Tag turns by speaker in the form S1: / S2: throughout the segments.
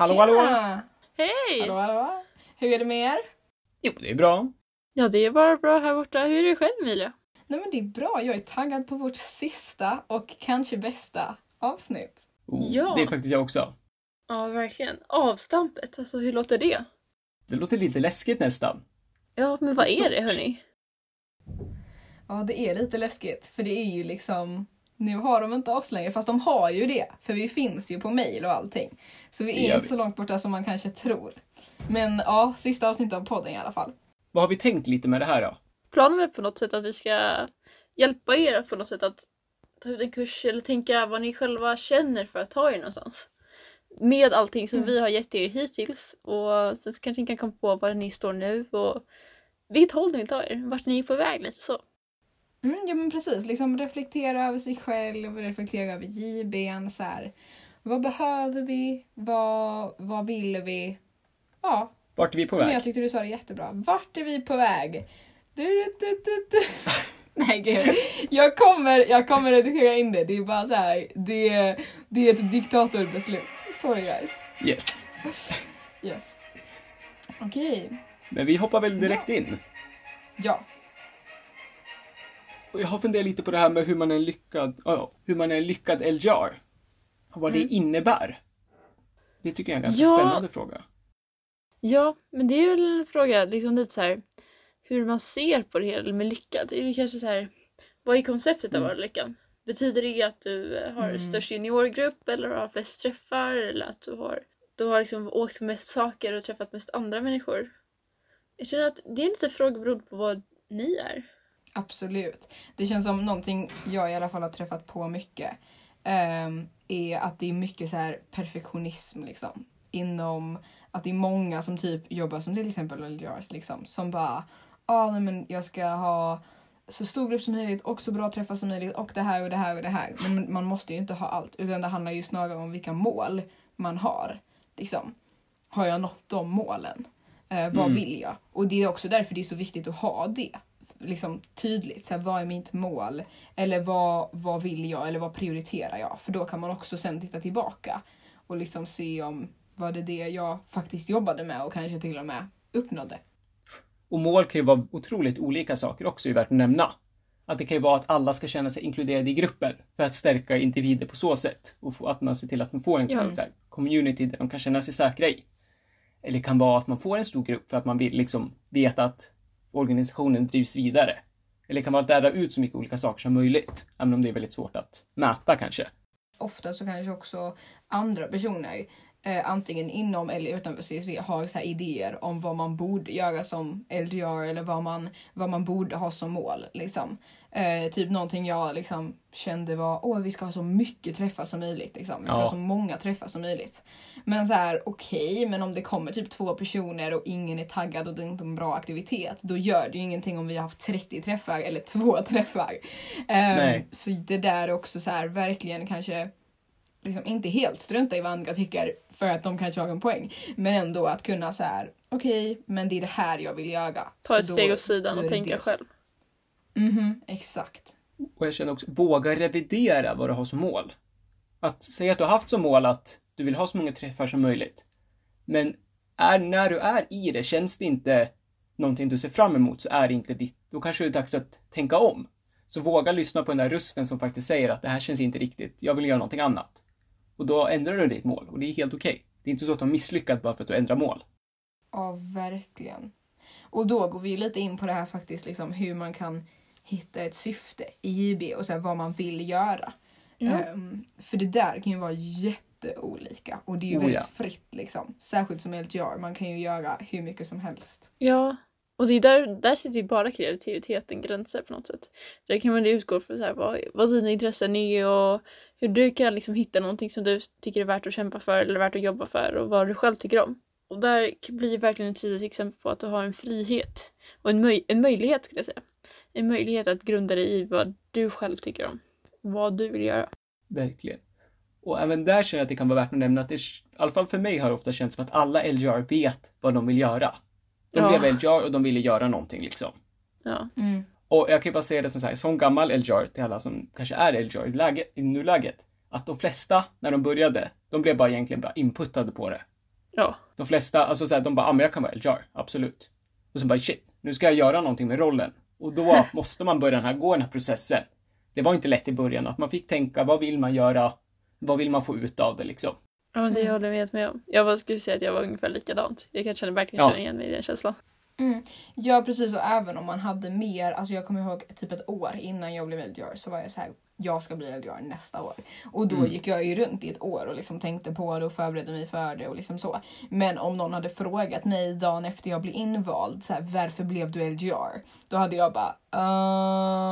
S1: Hallå, hallå!
S2: Tjena!
S3: Hej!
S2: Hallå, hallå! Hur är det med er?
S1: Jo, det är bra.
S3: Ja, det är bara bra här borta. Hur är det själv Emilia?
S2: Nej men det är bra, jag är taggad på vårt sista och kanske bästa avsnitt.
S1: Oh,
S3: Ja.
S1: Det är faktiskt jag också.
S3: Ja, verkligen. Avstampet, alltså hur låter det?
S1: Det låter lite läskigt nästan.
S3: Ja, men vad är det
S2: Stort.
S3: hörni?
S2: Ja, det är lite läskigt för det är ju liksom nu har de inte oss längre, fast de har ju det. För vi finns ju på mail och allting. Så vi är inte
S1: vi.
S2: så långt borta som man kanske tror. Men ja, sista avsnittet av podden i alla fall.
S1: Vad har vi tänkt lite med det här då?
S3: Planen är på något sätt att vi ska hjälpa er på något sätt att ta ut en kurs eller tänka vad ni själva känner för att ta er någonstans. Med allting som
S2: Mm.
S3: vi har gett er hittills och sen kanske ni kan komma på var ni står nu och vilket håll ni vill ta er, vart ni är på väg lite så.
S2: Mm, ja men precis, liksom reflektera över sig själv, reflektera över JBn så här. Vad behöver vi? Vad, vad vill vi? Ja,
S1: Vart är vi på
S2: men
S1: väg?
S2: jag tyckte du sa det jättebra. Vart är vi på väg? Du, du, du. Nej gud, jag kommer, jag kommer redigera in det. Det är bara så här, det, det är ett diktatorbeslut. Sorry guys.
S1: Yes.
S2: Yes. Okej,
S1: Men vi hoppar väl direkt in.
S2: ja.
S1: Jag har funderat lite på det här med hur man är en lyckad, hur man är en lyckad LJR. Och vad det
S2: Mm.
S1: innebär. Det tycker jag är en ganska
S3: Ja.
S1: spännande fråga.
S3: Ja, men det är väl en fråga liksom lite så här hur man ser på det hela med lyckad. Det är ju kanske så här, vad är konceptet av
S1: Mm.
S3: att vara lyckad? Betyder det att du har
S2: Mm.
S3: störst juniorgrupp eller har flest träffar eller att du har, du har liksom åkt på mest saker och träffat mest andra människor? Jag känner att det är lite fråga beroende på vad ni är.
S2: Absolut. Det känns som någonting jag i alla fall har träffat på mycket. ehm, är att det är mycket så här perfektionism liksom. Inom att det är många som typ jobbar som till exempel LGRs liksom. Som bara, ah, nej men jag ska ha så stor grupp som möjligt och så bra träffar som möjligt och det här och det här och det här. Men man måste ju inte ha allt utan det handlar ju snarare om vilka mål man har. Liksom. Har jag nått de målen? Eh, vad
S1: Mm.
S2: vill jag? Och det är också därför det är så viktigt att ha det liksom tydligt. Så här, vad är mitt mål? Eller vad, vad vill jag? Eller vad prioriterar jag? För då kan man också sen titta tillbaka och liksom se om var det det jag faktiskt jobbade med och kanske till och med uppnådde.
S1: Och mål kan ju vara otroligt olika saker också, är värt att nämna. Att det kan ju vara att alla ska känna sig inkluderade i gruppen för att stärka individer på så sätt. Och få, att man ser till att man får en
S3: Ja.
S1: så här, community där de kan känna sig säkra i. Eller det kan vara att man får en stor grupp för att man vill liksom veta att organisationen drivs vidare. Eller kan man lära ut så mycket olika saker som möjligt. Även om det är väldigt svårt att mäta kanske.
S2: Ofta så kanske också andra personer eh, antingen inom eller utanför CSV har så här idéer om vad man borde göra som LDR eller vad man, vad man borde ha som mål. Liksom. Eh, typ någonting jag liksom kände var åh vi ska ha så mycket träffar som möjligt. Liksom. Vi ska
S1: Ja.
S2: ha så många träffar som möjligt. Men så här okej, men om det kommer typ två personer och ingen är taggad och det är inte en bra aktivitet, då gör det ju ingenting om vi har haft 30 träffar eller två träffar. Eh, så det där är också så här verkligen kanske liksom inte helt strunta i vad andra tycker för att de kanske har en poäng. Men ändå att kunna så här, okej, men det är det här jag vill göra.
S3: Ta ett steg åt sidan och tänka
S2: det.
S3: själv.
S2: Mhm, exakt.
S1: Och jag känner också, våga revidera vad du har som mål. Att säga att du har haft som mål att du vill ha så många träffar som möjligt. Men är, när du är i det, känns det inte någonting du ser fram emot så är det inte ditt. Då kanske det är dags att tänka om. Så våga lyssna på den där rösten som faktiskt säger att det här känns inte riktigt, jag vill göra någonting annat. Och då ändrar du ditt mål och det är helt okej. Det är inte så att du har misslyckats bara för att du ändrar mål.
S2: Ja, verkligen. Och då går vi ju lite in på det här faktiskt, liksom hur man kan hitta ett syfte i JB och så här, vad man vill göra.
S3: Ja.
S2: Ehm, för det där kan ju vara jätteolika och det är ju
S1: Oh,
S2: väldigt
S1: ja.
S2: fritt liksom. Särskilt som LGR, man kan ju göra hur mycket som helst.
S3: Ja, och det är där, där sitter ju bara kreativiteten gränser på något sätt. Där kan man utgå från så här, vad, vad dina intressen är och hur du kan liksom hitta någonting som du tycker är värt att kämpa för eller värt att jobba för och vad du själv tycker om. Och där blir verkligen ett tydligt exempel på att du har en frihet och en, möj- en möjlighet skulle jag säga. En möjlighet att grunda dig i vad du själv tycker om. Vad du vill göra.
S1: Verkligen. Och även där känner jag att det kan vara värt att nämna att det, i alla fall för mig har det ofta känts som att alla LGR vet vad de vill göra. De
S3: Ja.
S1: blev LGR och de ville göra någonting liksom.
S3: Ja.
S1: Och jag kan ju bara säga det som så här, som gammal LGR till alla som kanske är LGR i, läge, i nuläget. Att de flesta, när de började, de blev bara egentligen bara inputtade på det.
S3: Ja.
S1: De flesta, alltså så här, de bara, ah, men jag kan vara LJR, absolut. Och så bara, shit, nu ska jag göra någonting med rollen. Och då måste man börja den här, gå den här processen. Det var inte lätt i början, att man fick tänka, vad vill man göra? Vad vill man få ut av det liksom?
S3: Ja, men det
S2: Mm.
S3: håller jag helt med om. Jag var- skulle säga att jag var ungefär likadant. Jag kan känna, verkligen
S1: Ja.
S3: känna igen mig i den känslan.
S2: Mm. Ja precis och även om man hade mer, alltså jag kommer ihåg typ ett år innan jag blev LDR så var jag så här, jag ska bli LDR nästa år. Och då
S1: Mm.
S2: gick jag ju runt i ett år och liksom tänkte på det och förberedde mig för det och liksom så. Men om någon hade frågat mig dagen efter jag blev invald, så här, varför blev du LGR? Då hade jag bara,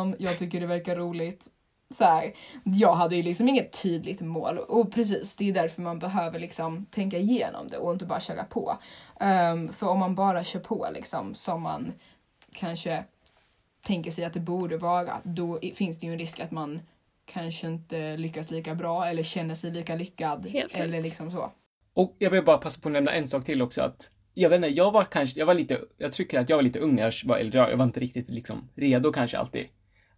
S2: ehm, jag tycker det verkar roligt. Så här, jag hade ju liksom inget tydligt mål och precis det är därför man behöver liksom tänka igenom det och inte bara köra på. Ehm, för om man bara kör på liksom som man kanske tänker sig att det borde vara, då finns det ju en risk att man kanske inte lyckas lika bra eller känner sig lika lyckad.
S3: Helt
S2: eller
S3: rätt.
S2: liksom så.
S1: Och jag vill bara passa på att nämna en sak till också att jag vet inte, jag var kanske, jag var lite, jag tycker att jag var lite ung när jag var äldre. Jag var inte riktigt liksom redo kanske alltid.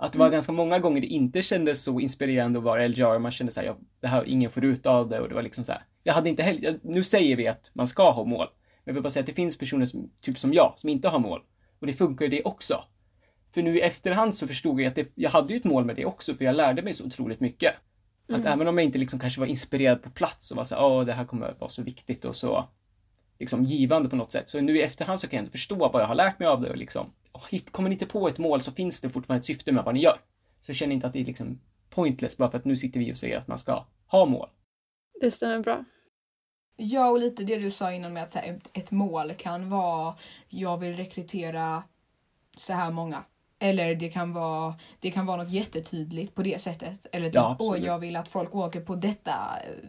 S1: Att det var ganska många gånger det inte kändes så inspirerande att vara LGR. Man kände såhär, ja, det här ingen får ut av det och det var liksom så här. Jag hade inte heller, nu säger vi att man ska ha mål. Men jag vill bara säga att det finns personer som, typ som jag, som inte har mål. Och det funkar ju det också. För nu i efterhand så förstod jag att det, jag hade ju ett mål med det också, för jag lärde mig så otroligt mycket. Att även om jag inte liksom kanske var inspirerad på plats och var så här, åh, det här kommer att vara så viktigt och så liksom givande på något sätt. Så nu i efterhand så kan jag inte förstå vad jag har lärt mig av det och liksom, hit, kommer ni inte på ett mål så finns det fortfarande ett syfte med vad ni gör. Så jag känner inte att det är liksom pointless bara för att nu sitter vi och säger att man ska ha mål.
S3: Det stämmer bra.
S2: Ja, och lite det du sa innan med att så här, ett mål kan vara jag vill rekrytera så här många. Eller det kan vara, det kan vara något jättetydligt på det sättet. Eller typ,
S1: Ja,
S2: åh jag vill att folk åker på detta,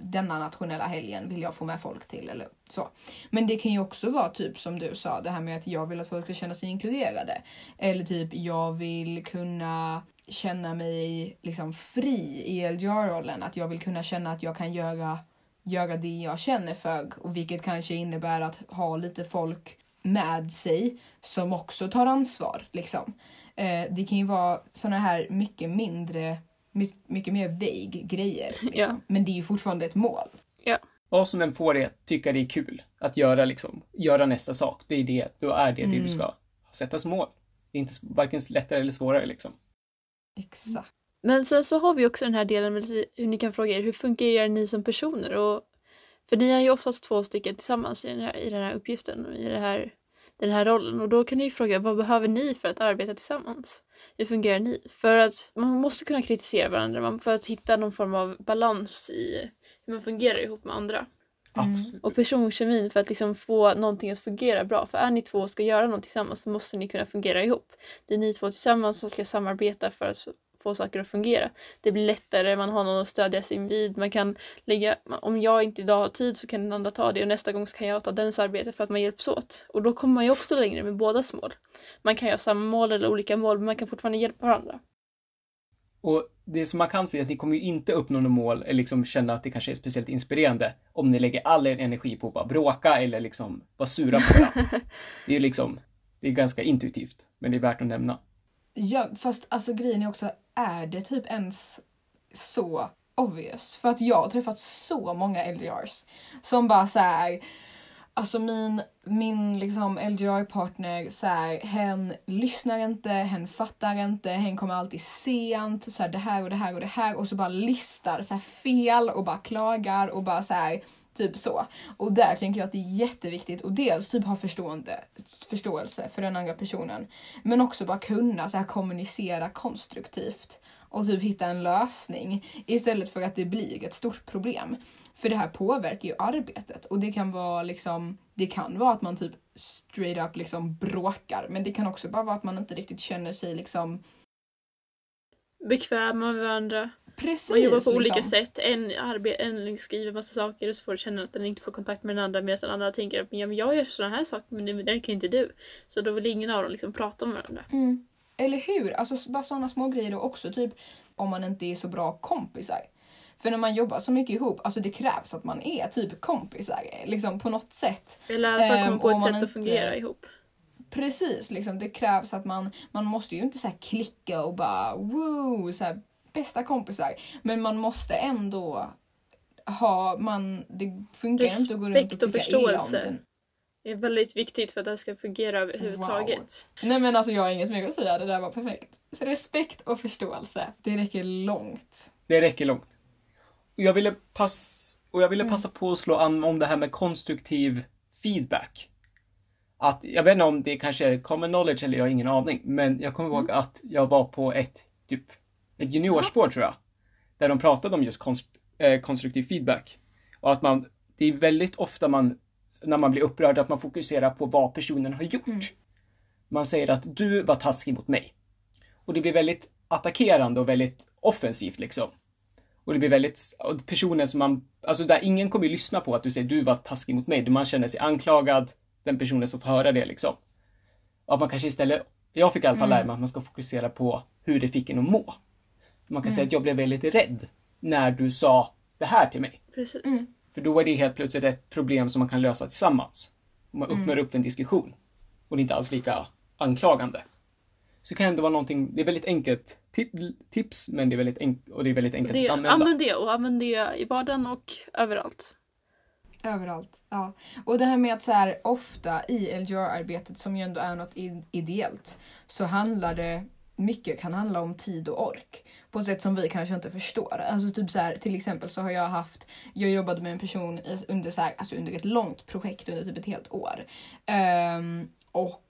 S2: denna nationella helgen vill jag få med folk till. Eller så. Men det kan ju också vara typ som du sa, det här med att jag vill att folk ska känna sig inkluderade. Eller typ jag vill kunna känna mig liksom fri i LGR-rollen. Att jag vill kunna känna att jag kan göra göra det jag känner för och vilket kanske innebär att ha lite folk med sig som också tar ansvar. Liksom. Eh, det kan ju vara såna här mycket mindre, my- mycket mer vague grejer. Liksom.
S3: Ja.
S2: Men det är ju fortfarande ett mål.
S1: Vad som än får det att tycka det är kul att göra liksom, göra nästa sak. Det är det, då är det det
S2: Mm.
S1: du ska sätta som mål. Det är inte varken lättare eller svårare liksom.
S2: Exakt.
S3: Men sen så har vi också den här delen med hur ni kan fråga er, hur fungerar ni som personer? Och, för ni är ju oftast två stycken tillsammans i den här, i den här uppgiften och i det här, den här rollen. Och då kan ni ju fråga, vad behöver ni för att arbeta tillsammans? Hur fungerar ni? För att man måste kunna kritisera varandra för att hitta någon form av balans i hur man fungerar ihop med andra.
S2: Mm.
S3: Och personkemin för att liksom få någonting att fungera bra. För är ni två och ska göra något tillsammans så måste ni kunna fungera ihop. Det är ni två tillsammans som ska samarbeta för att få saker att fungera. Det blir lättare, man har någon att stödja sig vid. Man kan lägga, om jag inte idag har tid så kan den andra ta det och nästa gång så kan jag ta dens arbete för att man hjälps åt. Och då kommer man ju också längre med bådas mål. Man kan ju ha samma mål eller olika mål men man kan fortfarande hjälpa varandra.
S1: Och det som man kan säga är att ni kommer ju inte uppnå något mål eller liksom känna att det kanske är speciellt inspirerande om ni lägger all er energi på att bara bråka eller liksom vara sura på varandra. det är ju liksom, det är ganska intuitivt, men det är värt att nämna.
S2: Ja, fast alltså grejen är också, är det typ ens så obvious? För att jag har träffat så många LGRs som bara så här. Alltså min, min liksom LGR-partner, så här, hen lyssnar inte, hen fattar inte, hen kommer alltid sent, så här, det här och det här och det här och så bara listar så här, fel och bara klagar och bara så här, typ så. Och där tänker jag att det är jätteviktigt att dels typ ha förstående, förståelse för den andra personen men också bara kunna så här, kommunicera konstruktivt och typ hitta en lösning istället för att det blir ett stort problem. För det här påverkar ju arbetet och det kan vara liksom, det kan vara att man typ straight up liksom bråkar men det kan också bara vara att man inte riktigt känner sig liksom
S3: Bekväma med varandra
S2: precis.
S3: Man jobbar på olika
S2: liksom.
S3: sätt. En, arbe- en skriver massa saker och så får du känna att den inte får kontakt med den andra medan den andra tänker att ja, men jag gör sådana här saker men det, det kan inte du. Så då vill ingen av dem liksom prata med varandra.
S2: Mm. Eller hur? Alltså bara sådana små grejer då också, typ om man inte är så bra kompisar. För när man jobbar så mycket ihop, alltså det krävs att man är typ kompisar, liksom på något sätt.
S3: Eller i alla fall komma
S2: Ehm,
S3: på ett sätt att
S2: inte-
S3: fungera ihop.
S2: Precis, liksom det krävs att man, man måste ju inte så här klicka och bara woo, så bästa kompisar. Men man måste ändå ha, man, det funkar inte att gå runt
S3: Respekt
S2: och
S3: och
S2: tycka illa om
S3: förståelse.
S2: den.
S3: Det är väldigt viktigt för att det ska fungera överhuvudtaget.
S2: Nej men alltså jag har inget mer att säga, det där var perfekt. Så respekt och förståelse, det räcker långt.
S1: Det räcker långt. Och jag ville, pass, och jag ville
S2: Mm.
S1: passa på att slå an om det här med konstruktiv feedback. Att, jag vet inte om det kanske är common knowledge eller jag har ingen aning, men jag kommer ihåg
S2: Mm.
S1: att jag var på ett, typ, ett juniorspår tror jag. Där de pratade om just konst, eh, konstruktiv feedback. Och att man, det är väldigt ofta man, när man blir upprörd, att man fokuserar på vad personen har gjort.
S2: Mm.
S1: Man säger att du var taskig mot mig. Och det blir väldigt attackerande och väldigt offensivt liksom. Och det blir väldigt, och personer som man, alltså där ingen kommer ju lyssna på att du säger du var taskig mot mig. Man känner sig anklagad, den personen som får höra det liksom. Och att man kanske istället, jag fick i alla fall lära mig att man ska fokusera på hur det fick en att må. Man kan säga att jag blev väldigt rädd när du sa det här till mig.
S3: Precis.
S2: Mm.
S1: För då är det helt plötsligt ett problem som man kan lösa tillsammans. Man öppnar upp en diskussion. Och det är inte alls lika anklagande. Så det kan ändå vara någonting, det är väldigt enkelt tip, tips, men det är väldigt enkelt och det är väldigt enkelt
S3: Det,
S1: att använda.
S3: använd det och använd det i vardagen och överallt.
S2: Överallt. Ja. Och det här med att så här, ofta i LGR-arbetet som ju ändå är något ideellt så handlar det mycket kan handla om tid och ork på ett sätt som vi kanske inte förstår. Alltså typ så här, till exempel så har jag haft, jag jobbade med en person under, så här, alltså under ett långt projekt under typ ett helt år. Um, och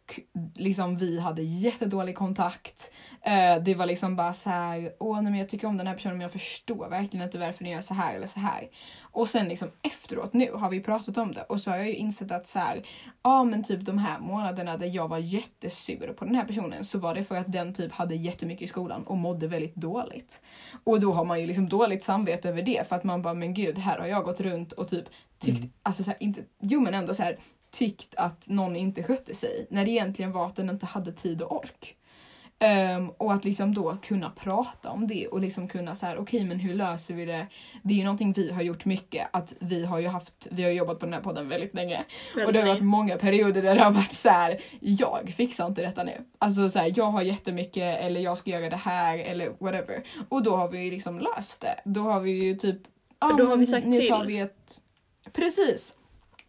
S2: liksom vi hade jättedålig kontakt. Eh, det var liksom bara så här, åh nej men jag tycker om den här personen men jag förstår verkligen inte varför ni gör så här eller så här. Och sen liksom efteråt nu har vi pratat om det och så har jag ju insett att så här, ja men typ de här månaderna där jag var jättesur på den här personen så var det för att den typ hade jättemycket i skolan och mådde väldigt dåligt. Och då har man ju liksom dåligt samvete över det för att man bara men gud här har jag gått runt och typ tyckt, alltså så här, inte, jo men ändå så här tyckt att någon inte skötte sig när det egentligen var att den inte hade tid och ork. Ehm, och att liksom då kunna prata om det och liksom kunna så här, okej men hur löser vi det? Det är ju någonting vi har gjort mycket, att vi har ju haft, vi har jobbat på den här podden väldigt länge. och det har varit många perioder där det har varit så här, jag fixar inte detta nu. Alltså så här, jag har jättemycket eller jag ska göra det här eller whatever. Och då har vi ju liksom löst det. Då har vi ju typ,
S3: För då har vi sagt
S2: nu tar
S3: till.
S2: vi ett, precis.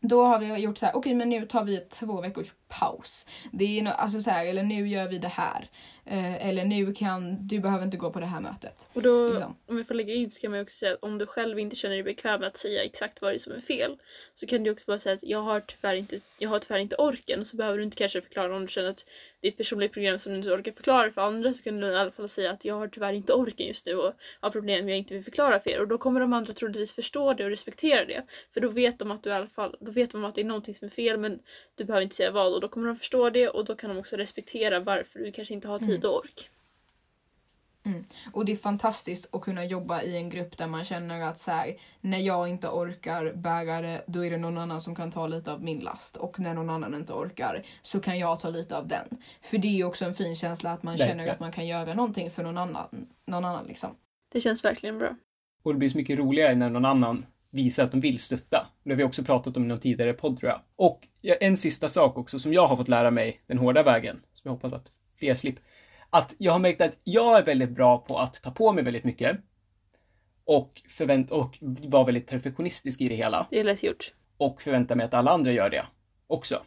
S2: Då har vi gjort så här, okej men nu tar vi ett två veckors paus. Det är no, alltså så här, eller nu gör vi det här. Eh, eller nu kan, du behöver inte gå på det här mötet.
S3: Och då,
S2: Liksom.
S3: om vi får lägga in så kan man också säga att om du själv inte känner dig bekväm med att säga exakt vad det är som är fel så kan du också bara säga att jag har tyvärr inte, jag har tyvärr inte orken och så behöver du inte kanske förklara om du känner att det är ett personligt program som du inte orkar förklara för andra så kan du i alla fall säga att jag har tyvärr inte orken just nu och har problem jag inte vill förklara för er och då kommer de andra troligtvis förstå det och respektera det för då vet de att du i alla fall, då vet de att det är någonting som är fel men du behöver inte säga vad då kommer de förstå det och då kan de också respektera varför du kanske inte har tid och ork.
S2: Och det är fantastiskt att kunna jobba i en grupp där man känner att så här, när jag inte orkar bära det, då är det någon annan som kan ta lite av min last. Och när någon annan inte orkar så kan jag ta lite av den. För det är ju också en fin känsla att man känner
S1: Verkligen.
S2: att man kan göra någonting för någon annan. Någon annan liksom.
S3: Det känns verkligen bra.
S1: Och det blir så mycket roligare när någon annan visar att de vill stötta. Det har vi också pratat om i någon tidigare podd tror jag. Och en sista sak också som jag har fått lära mig den hårda vägen, som jag hoppas att fler slipper. Att jag har märkt att jag är väldigt bra på att ta på mig väldigt mycket. Och, förvänt och vara väldigt perfektionistisk i det hela.
S3: Det är lätt gjort.
S1: och förvänta mig att alla andra gör det också.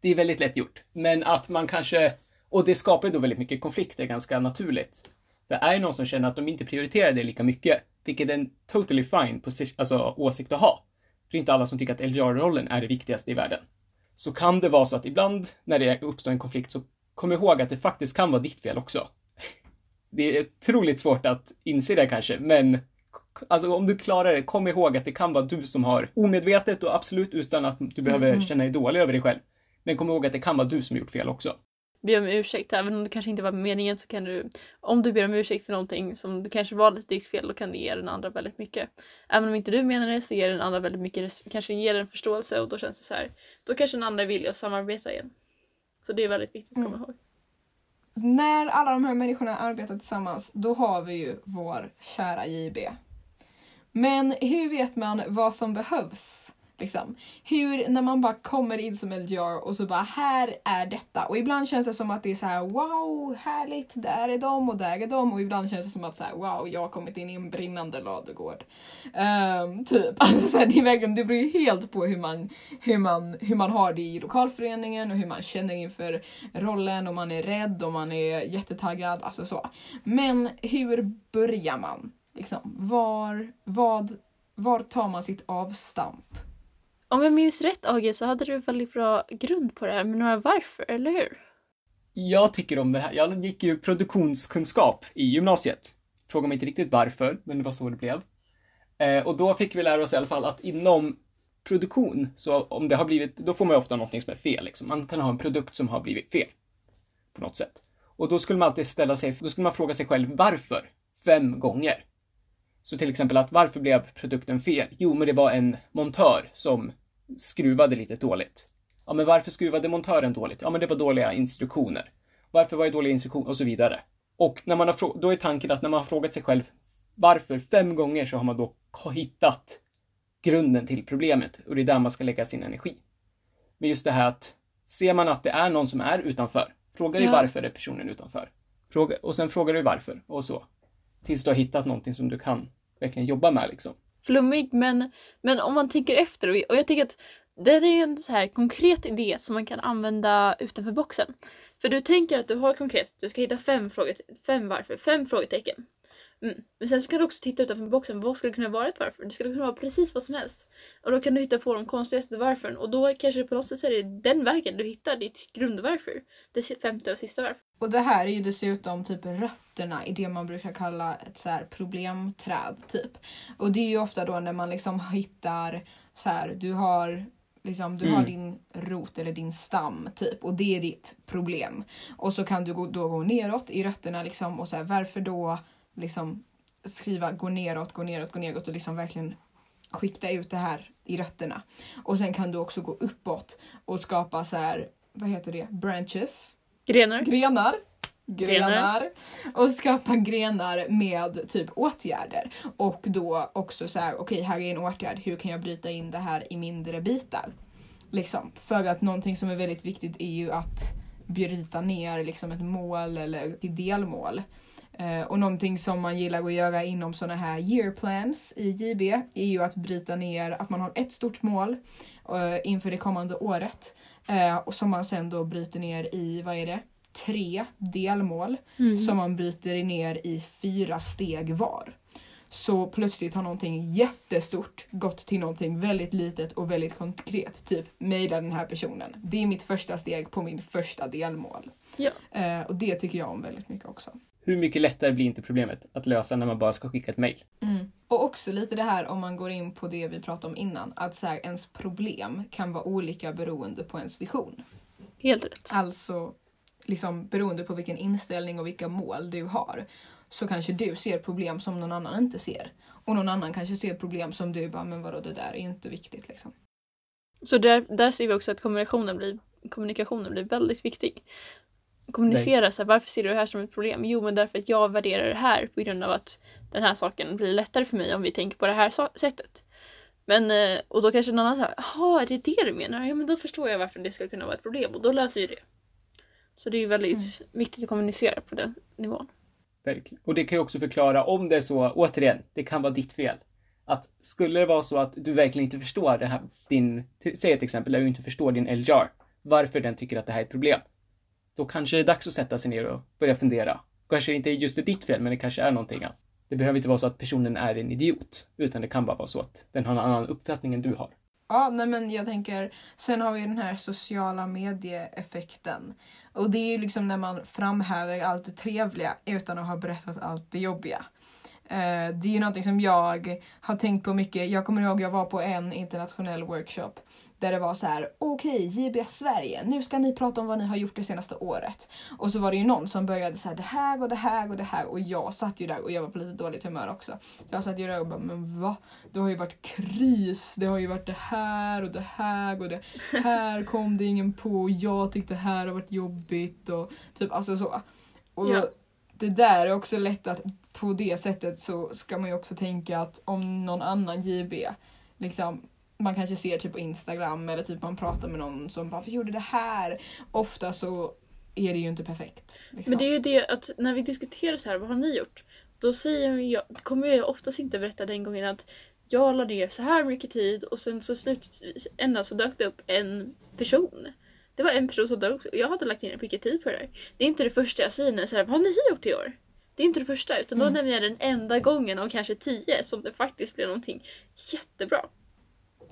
S1: Det är väldigt lätt gjort. Men att man kanske, och det skapar ju då väldigt mycket konflikter ganska naturligt. För är det någon som känner att de inte prioriterar det lika mycket, vilket är en totally fine posi- alltså, åsikt att ha. För det är inte alla som tycker att LGR-rollen är det viktigaste i världen. Så kan det vara så att ibland när det uppstår en konflikt så kom ihåg att det faktiskt kan vara ditt fel också. Det är otroligt svårt att inse det kanske, men Alltså om du klarar det, kom ihåg att det kan vara du som har omedvetet och absolut utan att du behöver
S2: Mm.
S1: känna dig dålig över dig själv. Men kom ihåg att det kan vara du som gjort fel också.
S3: Be om ursäkt, även om det kanske inte var meningen så kan du, om du ber om ursäkt för någonting som det kanske var lite ditt fel, då kan det ge den andra väldigt mycket. Även om inte du menar det så ger den andra väldigt mycket, kanske ger den förståelse och då känns det så här, då kanske den andra är villig att samarbeta igen. Så det är väldigt viktigt att komma
S2: Mm.
S3: ihåg.
S2: När alla de här människorna arbetar tillsammans, då har vi ju vår kära JB. Men hur vet man vad som behövs? Liksom. Hur, när man bara kommer in som LGR och så bara här är detta. Och ibland känns det som att det är så här wow, härligt, där är de och där är de. Och ibland känns det som att så här, wow, jag har kommit in i en brinnande ladugård. Um, typ. Alltså, så här, det, är verkligen, det beror ju helt på hur man, hur, man, hur man har det i lokalföreningen och hur man känner inför rollen, om man är rädd, om man är jättetaggad, alltså så. Men hur börjar man? Liksom, var, vad, var tar man sitt avstamp?
S3: Om jag minns rätt AG så hade du väldigt bra grund på det här med några varför, eller hur?
S1: Jag tycker om det här. Jag gick ju produktionskunskap i gymnasiet. Frågar mig inte riktigt varför, men det var så det blev. Eh, och då fick vi lära oss i alla fall att inom produktion, så om det har blivit, då får man ju ofta någonting som är fel. Liksom. Man kan ha en produkt som har blivit fel. På något sätt. Och då skulle man alltid ställa sig, då skulle man fråga sig själv varför. Fem gånger. Så till exempel att varför blev produkten fel? Jo, men det var en montör som skruvade lite dåligt. Ja, men varför skruvade montören dåligt? Ja, men det var dåliga instruktioner. Varför var det dåliga instruktioner? Och så vidare. Och när man har då är tanken att när man har frågat sig själv varför fem gånger så har man då hittat grunden till problemet och det är där man ska lägga sin energi. Men just det här att ser man att det är någon som är utanför, frågar du ja. varför är personen utanför. Fråga, och sen frågar du varför och så. Tills du har hittat någonting som du kan verkligen jobba med liksom.
S3: Flummig men, men om man tänker efter och jag tycker att det är en så här konkret idé som man kan använda utanför boxen. För du tänker att du har konkret, du ska hitta fem, fråget, fem varför, fem frågetecken. Mm. Men sen så kan du också titta utanför boxen, vad skulle det kunna vara ett varför? Det skulle kunna vara precis vad som helst. Och då kan du hitta på de konstigaste varför och då kanske på något sätt är det den vägen du hittar ditt grundvarför. Det femte och sista varför.
S2: Och det här är ju dessutom typ rötterna i det man brukar kalla ett så här problemträd typ. Och det är ju ofta då när man liksom hittar så här, du har Liksom, du mm. har din rot eller din stam typ och det är ditt problem. Och så kan du då gå neråt i rötterna liksom och så här, varför då liksom skriva gå neråt, gå neråt, gå neråt och liksom verkligen skikta ut det här i rötterna. Och sen kan du också gå uppåt och skapa så här, vad heter det, branches?
S3: Grenar.
S2: Grenar. Grenar. Och skapa grenar med typ åtgärder. Och då också så här, okej okay, här är en åtgärd, hur kan jag bryta in det här i mindre bitar? Liksom, för att någonting som är väldigt viktigt är ju att bryta ner liksom ett mål eller ett delmål. Eh, och någonting som man gillar att göra inom sådana här year plans i JB är ju att bryta ner, att man har ett stort mål uh, inför det kommande året uh, och som man sen då bryter ner i, vad är det, tre delmål mm. som man bryter ner i fyra steg var. Så plötsligt har någonting jättestort gått till någonting väldigt litet och väldigt konkret. Typ mejla den här personen. Det är mitt första steg på min första delmål.
S3: Ja.
S2: Uh, och det tycker jag om väldigt mycket också
S1: hur mycket lättare blir inte problemet att lösa när man bara ska skicka ett mail?
S2: Mm. Och också lite det här om man går in på det vi pratade om innan, att så här, ens problem kan vara olika beroende på ens vision.
S3: Helt rätt.
S2: Alltså, liksom beroende på vilken inställning och vilka mål du har så kanske du ser problem som någon annan inte ser. Och någon annan kanske ser problem som du bara, men vadå det där är inte viktigt liksom.
S3: Så där, där ser vi också att kommunikationen blir, kommunikationen blir väldigt viktig kommunicera så här, varför ser du det här som ett problem? Jo, men därför att jag värderar det här på grund av att den här saken blir lättare för mig om vi tänker på det här sättet. Men, eh, och då kanske någon annan säger, jaha, är det det du menar? Ja, men då förstår jag varför det skulle kunna vara ett problem och då löser vi det. Så det är väldigt mm. viktigt att kommunicera på den nivån.
S1: Verkligen. Och det kan ju också förklara om det är så, återigen, det kan vara ditt fel. Att skulle det vara så att du verkligen inte förstår det här, din, säg ett exempel där du inte förstår din LJAR, varför den tycker att det här är ett problem då kanske det är dags att sätta sig ner och börja fundera. Kanske inte just är ditt fel, men det kanske är någonting att det behöver inte vara så att personen är en idiot, utan det kan bara vara så att den har en annan uppfattning än du har.
S2: Ja, nej men jag tänker, sen har vi den här sociala medieeffekten. Och det är ju liksom när man framhäver allt det trevliga utan att ha berättat allt det jobbiga. Eh, det är ju någonting som jag har tänkt på mycket. Jag kommer ihåg jag var på en internationell workshop där det var så här: okej okay, JBS Sverige, nu ska ni prata om vad ni har gjort det senaste året. Och så var det ju någon som började så här, det här och det här och det här och jag satt ju där och jag var på lite dåligt humör också. Jag satt ju där och bara, men va? Det har ju varit kris, det har ju varit det här och det här och det här kom det ingen på och jag tyckte det här har varit jobbigt och typ alltså så. Och ja det där är också lätt att på det sättet så ska man ju också tänka att om någon annan JB liksom man kanske ser typ på Instagram eller typ man pratar med någon som bara vi gjorde det här. Ofta så är det ju inte perfekt. Liksom.
S3: Men det är ju det att när vi diskuterar så här, vad har ni gjort? Då säger jag, kommer jag oftast inte berätta den gången att jag la ner så här mycket tid och sen så slutändan så dök det upp en person. Det var en person som dök och jag hade lagt ner mycket tid på det där. Det är inte det första jag säger när jag säger vad har ni gjort i år? Det är inte det första utan då
S2: Mm.
S3: nämner jag den enda gången av kanske tio som det faktiskt blev någonting jättebra.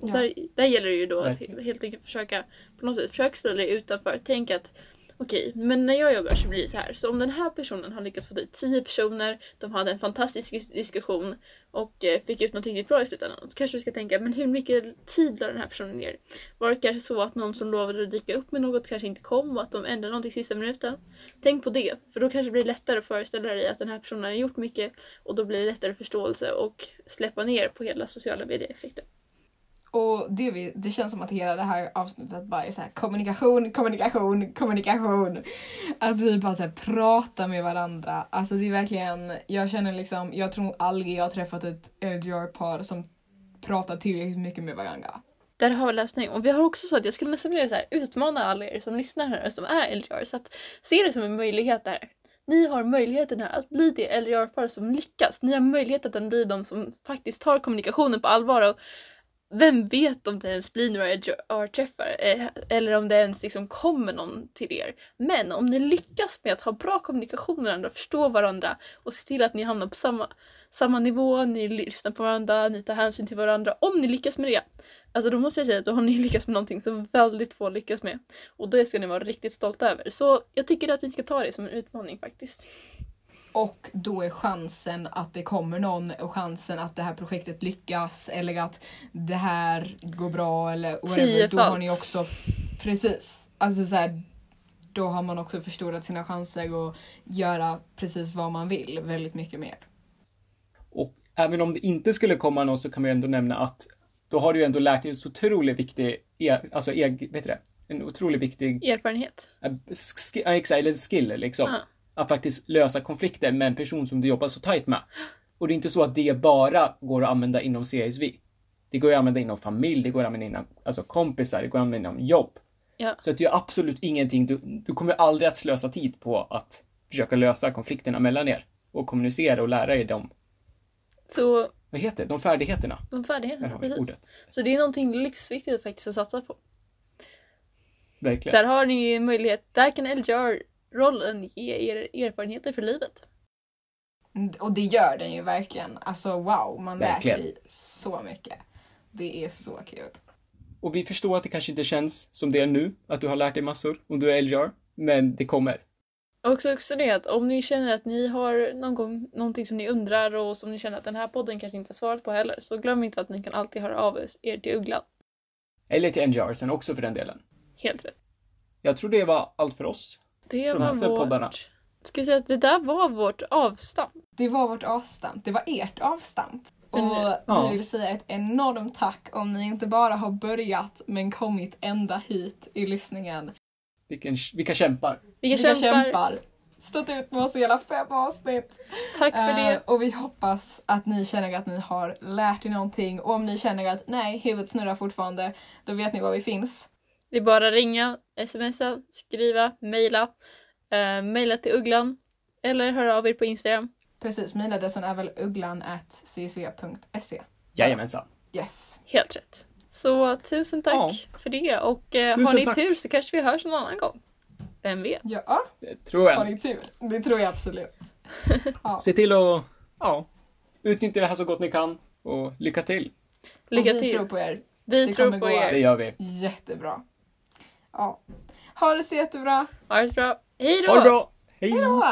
S2: Ja.
S3: där, där gäller det ju då att helt enkelt försöka på något sätt försöka ställa dig utanför. Tänk att okej, men när jag jobbar så blir det så här. Så om den här personen har lyckats få dit 10 personer, de hade en fantastisk diskussion och eh, fick ut något riktigt bra i slutändan. Så kanske du ska tänka, men hur mycket tid la den här personen ner? Var det kanske så att någon som lovade att dyka upp med något kanske inte kom och att de ändrade någonting i sista minuten? Tänk på det, för då kanske det blir lättare att föreställa dig att den här personen har gjort mycket och då blir det lättare förståelse och släppa ner på hela sociala medier-effekten.
S2: Och det, vi, det känns som att hela det här avsnittet bara är så här kommunikation, kommunikation, kommunikation. Att vi bara så här pratar med varandra. Alltså det är verkligen, jag känner liksom, jag tror aldrig jag har träffat ett LGR-par som pratar tillräckligt mycket med varandra.
S3: Där har vi lösning. Och vi har också så att jag skulle nästan vilja så här, utmana alla er som lyssnar här som är LGR. Så att se det som en möjlighet där. Ni har möjligheten här att bli det LGR-par som lyckas. Ni har möjligheten att bli de som faktiskt tar kommunikationen på allvar. Och vem vet om det ens blir några LGR-träffar eh, eller om det ens liksom kommer någon till er. Men om ni lyckas med att ha bra kommunikation med varandra, förstå varandra och se till att ni hamnar på samma, samma nivå, ni lyssnar på varandra, ni tar hänsyn till varandra. Om ni lyckas med det, alltså då måste jag säga att då har ni lyckats med någonting som väldigt få lyckas med. Och det ska ni vara riktigt stolta över. Så jag tycker att ni ska ta det som en utmaning faktiskt.
S2: Och då är chansen att det kommer någon och chansen att det här projektet lyckas eller att det här går bra eller whatever. Då
S3: Tiofalt.
S2: har ni också, precis. Alltså så här, då har man också förstorat sina chanser och göra precis vad man vill väldigt mycket mer.
S1: Och även om det inte skulle komma någon så kan man ju ändå nämna att då har du ju ändå lärt dig en så otroligt viktig, e- alltså eg, vet du det? En otroligt viktig,
S3: Erfarenhet.
S1: exakt, eller skill liksom.
S3: Ja.
S1: Att faktiskt lösa konflikter med en person som du jobbar så tajt med. Och det är inte så att det bara går att använda inom CSV. Det går att använda inom familj, det går att använda inom alltså kompisar, det går att använda inom jobb.
S3: Ja.
S1: Så att det är absolut ingenting, du, du kommer aldrig att slösa tid på att försöka lösa konflikterna mellan er. Och kommunicera och lära er de,
S3: Så
S1: vad heter det, de färdigheterna.
S3: de färdigheterna, precis.
S1: ordet.
S3: Så det är någonting livsviktigt faktiskt att satsa på.
S1: Verkligen.
S3: Där har ni möjlighet, där kan LGR-rollen ge er erfarenheter för livet.
S2: Och det gör den ju verkligen. Alltså wow, man
S1: Verkligen.
S2: lär sig så mycket. Det är så kul.
S1: Och vi förstår att det kanske inte känns som det är nu, att du har lärt dig massor om du är LGR, men det kommer.
S3: Och också det att om ni känner att ni har någon gång någonting som ni undrar och som ni känner att den här podden kanske inte har svarat på heller så glöm inte att ni kan alltid höra av er till Ugglan.
S1: Eller till NGR sen också för den delen.
S3: Helt rätt.
S1: Jag tror det var allt för oss.
S3: Det
S1: De här
S3: var
S1: poddarna.
S3: vårt... Ska jag säga att det där var vårt avstamp.
S2: Det var vårt avstamp. Det var ert avstamp. Och
S1: Ja.
S2: vi vill säga ett enormt tack om ni inte bara har börjat men kommit ända hit i lyssningen.
S1: Vilken, vilka kämpar.
S3: Vilka
S2: Vilka
S3: kämpar.
S2: kämpar! Stått ut med oss i hela fem avsnitt.
S3: Tack för det.
S2: och vi hoppas att ni känner att ni har lärt er någonting. Och om ni känner att nej, huvudet snurrar fortfarande, då vet ni var vi finns.
S3: Det är bara ringa, smsa, skriva, mejla. Uh, mejla till Ugglan. Eller höra av er på Instagram.
S2: Precis, mejladressen är väl ugglan.csv.se.
S1: Jajamensan.
S2: Yes.
S3: Helt rätt. Så tusen tack för det. Och eh, har ni
S1: tack.
S3: tur så kanske vi hörs någon annan gång. Vem vet?
S2: Ja,
S1: Det tror
S2: har
S1: jag.
S2: ni tur? Det tror jag absolut.
S1: Se till att, ja, utnyttja det här så gott ni kan. Och lycka till.
S3: Lycka
S2: och vi
S3: till.
S2: tror på er.
S3: vi
S2: det
S3: tror på
S2: gå.
S3: er.
S1: Det gör vi.
S2: Jättebra. Ja. Ha det så jättebra.
S3: Ha det bra. Hej då!
S1: Ha det bra! Hej!
S2: Hejdå!